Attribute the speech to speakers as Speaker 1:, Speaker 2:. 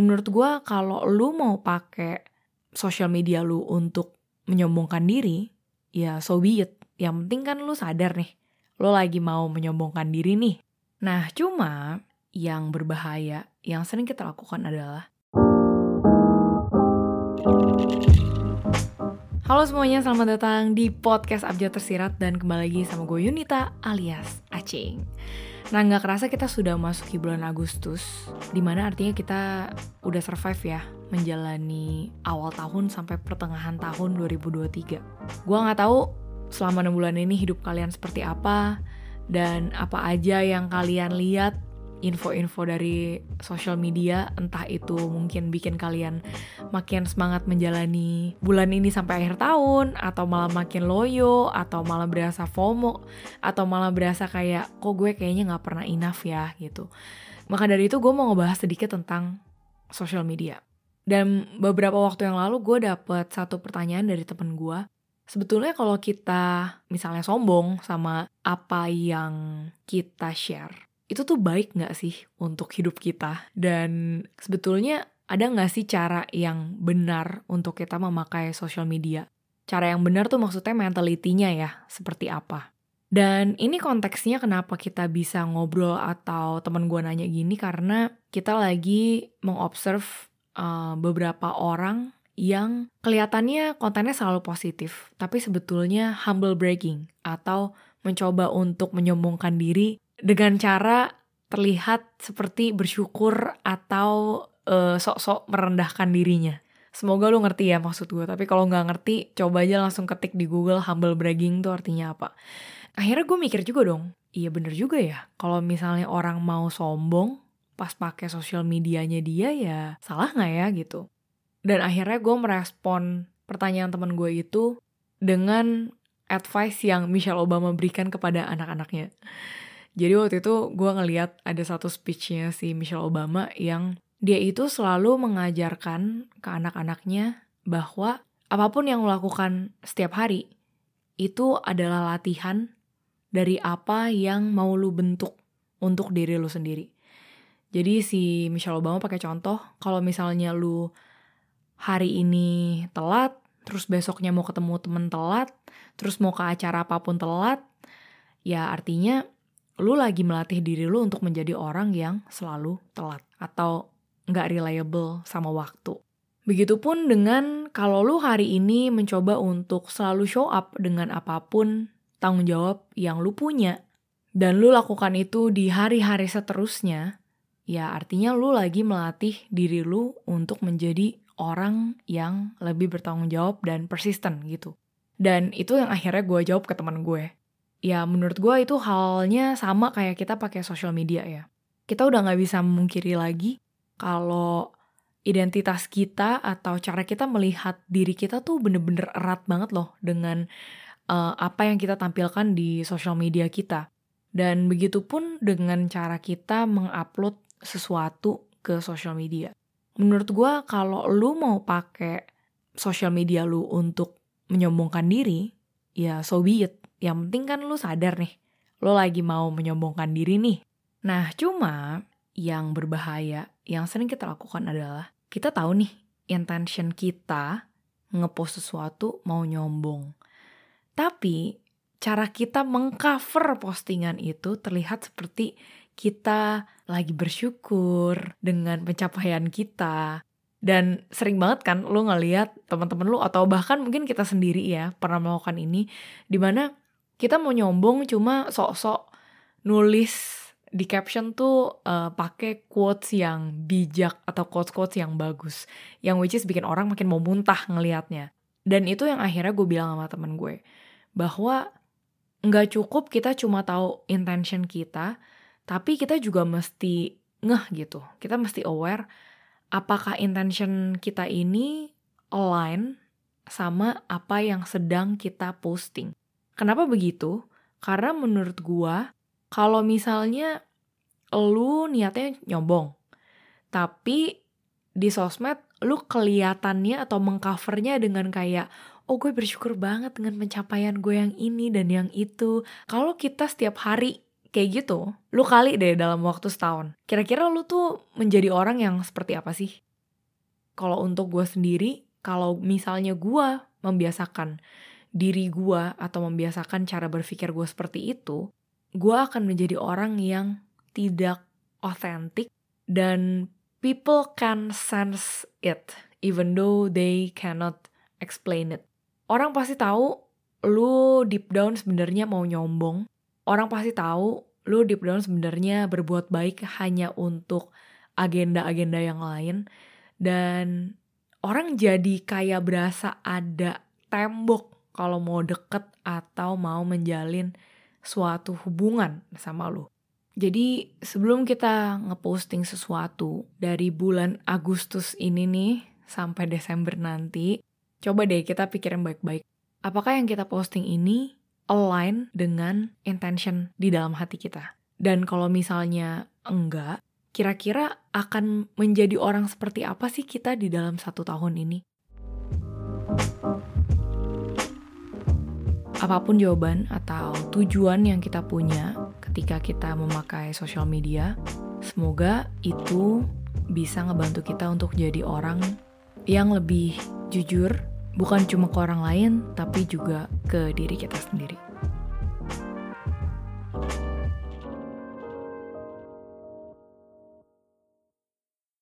Speaker 1: menurut gue kalau lu mau pakai sosial media lu untuk menyombongkan diri, ya so be it. Yang penting kan lu sadar nih, lu lagi mau menyombongkan diri nih. Nah, cuma yang berbahaya yang sering kita lakukan adalah Halo semuanya, selamat datang di podcast Abjad Tersirat dan kembali lagi sama gue Yunita alias Acing. Nah nggak kerasa kita sudah masuki bulan Agustus, di mana artinya kita udah survive ya menjalani awal tahun sampai pertengahan tahun 2023. Gue nggak tahu selama 6 bulan ini hidup kalian seperti apa dan apa aja yang kalian lihat info-info dari sosial media entah itu mungkin bikin kalian makin semangat menjalani bulan ini sampai akhir tahun atau malah makin loyo atau malah berasa FOMO atau malah berasa kayak kok gue kayaknya nggak pernah enough ya gitu. Maka dari itu gue mau ngebahas sedikit tentang sosial media. Dan beberapa waktu yang lalu gue dapet satu pertanyaan dari temen gue. Sebetulnya kalau kita misalnya sombong sama apa yang kita share itu tuh baik nggak sih untuk hidup kita? Dan sebetulnya ada nggak sih cara yang benar untuk kita memakai sosial media? Cara yang benar tuh maksudnya mentalitinya ya, seperti apa? Dan ini konteksnya kenapa kita bisa ngobrol atau temen gue nanya gini karena kita lagi mengobserve uh, beberapa orang yang kelihatannya kontennya selalu positif, tapi sebetulnya humble bragging atau mencoba untuk menyombongkan diri dengan cara terlihat seperti bersyukur atau uh, sok-sok merendahkan dirinya. Semoga lu ngerti ya maksud gue, tapi kalau nggak ngerti, coba aja langsung ketik di Google humble bragging tuh artinya apa. Akhirnya gue mikir juga dong, iya bener juga ya, kalau misalnya orang mau sombong, pas pakai sosial medianya dia ya salah nggak ya gitu. Dan akhirnya gue merespon pertanyaan teman gue itu dengan advice yang Michelle Obama berikan kepada anak-anaknya. Jadi waktu itu gue ngeliat ada satu speechnya si Michelle Obama yang dia itu selalu mengajarkan ke anak-anaknya bahwa apa pun yang lo lakukan setiap hari itu adalah latihan dari apa yang mau lu bentuk untuk diri lu sendiri. Jadi si Michelle Obama pakai contoh kalau misalnya lu hari ini telat, terus besoknya mau ketemu temen telat, terus mau ke acara apa pun telat, ya artinya lu lagi melatih diri lu untuk menjadi orang yang selalu telat atau nggak reliable sama waktu. Begitupun dengan kalau lu hari ini mencoba untuk selalu show up dengan apa pun tanggung jawab yang lu punya, dan lu lakukan itu di hari-hari seterusnya, ya artinya lu lagi melatih diri lu untuk menjadi orang yang lebih bertanggung jawab dan persisten gitu. Dan itu yang akhirnya gue jawab ke teman gue ya menurut gue itu halnya sama kayak kita pakai sosial media ya. Kita udah nggak bisa memungkiri lagi kalau identitas kita atau cara kita melihat diri kita tuh bener-bener erat banget loh dengan uh, apa yang kita tampilkan di sosial media kita. Dan begitu pun dengan cara kita mengupload sesuatu ke sosial media. Menurut gue kalau lu mau pakai sosial media lu untuk menyombongkan diri, ya so be it yang penting kan lu sadar nih, lo lagi mau menyombongkan diri nih. Nah, cuma yang berbahaya yang sering kita lakukan adalah kita tahu nih intention kita ngepost sesuatu mau nyombong. Tapi cara kita mengcover postingan itu terlihat seperti kita lagi bersyukur dengan pencapaian kita. Dan sering banget kan lu ngeliat teman-teman lu atau bahkan mungkin kita sendiri ya pernah melakukan ini di mana kita mau nyombong cuma sok-sok nulis di caption tuh uh, pakai quotes yang bijak atau quotes-quotes yang bagus. Yang which is bikin orang makin mau muntah ngelihatnya. Dan itu yang akhirnya gue bilang sama temen gue bahwa nggak cukup kita cuma tahu intention kita tapi kita juga mesti ngeh gitu. Kita mesti aware apakah intention kita ini align sama apa yang sedang kita posting Kenapa begitu? Karena menurut gua, kalau misalnya lu niatnya nyombong, tapi di sosmed lu kelihatannya atau mengcovernya dengan kayak oh gue bersyukur banget dengan pencapaian gue yang ini dan yang itu. Kalau kita setiap hari kayak gitu, lu kali deh dalam waktu setahun. Kira-kira lu tuh menjadi orang yang seperti apa sih? kalau untuk gue sendiri, kalau misalnya gue membiasakan diri gue atau membiasakan cara berpikir gue seperti itu, gue akan menjadi orang yang tidak otentik dan people can sense it even though they cannot explain it. Orang pasti tahu lu deep down sebenarnya mau nyombong. Orang pasti tahu lu deep down sebenarnya berbuat baik hanya untuk agenda-agenda yang lain dan orang jadi kayak berasa ada tembok kalau mau deket atau mau menjalin suatu hubungan sama lo. Jadi sebelum kita ngeposting sesuatu dari bulan Agustus ini nih sampai Desember nanti, coba deh kita pikirin baik-baik. Apakah yang kita posting ini align dengan intention di dalam hati kita? Dan kalau misalnya enggak, kira-kira akan menjadi orang seperti apa sih kita di dalam satu tahun ini? Apa pun jawaban atau tujuan yang kita punya ketika kita memakai sosial media, semoga itu bisa ngebantu kita untuk jadi orang yang lebih jujur, bukan cuma ke orang lain, tapi juga ke diri kita sendiri.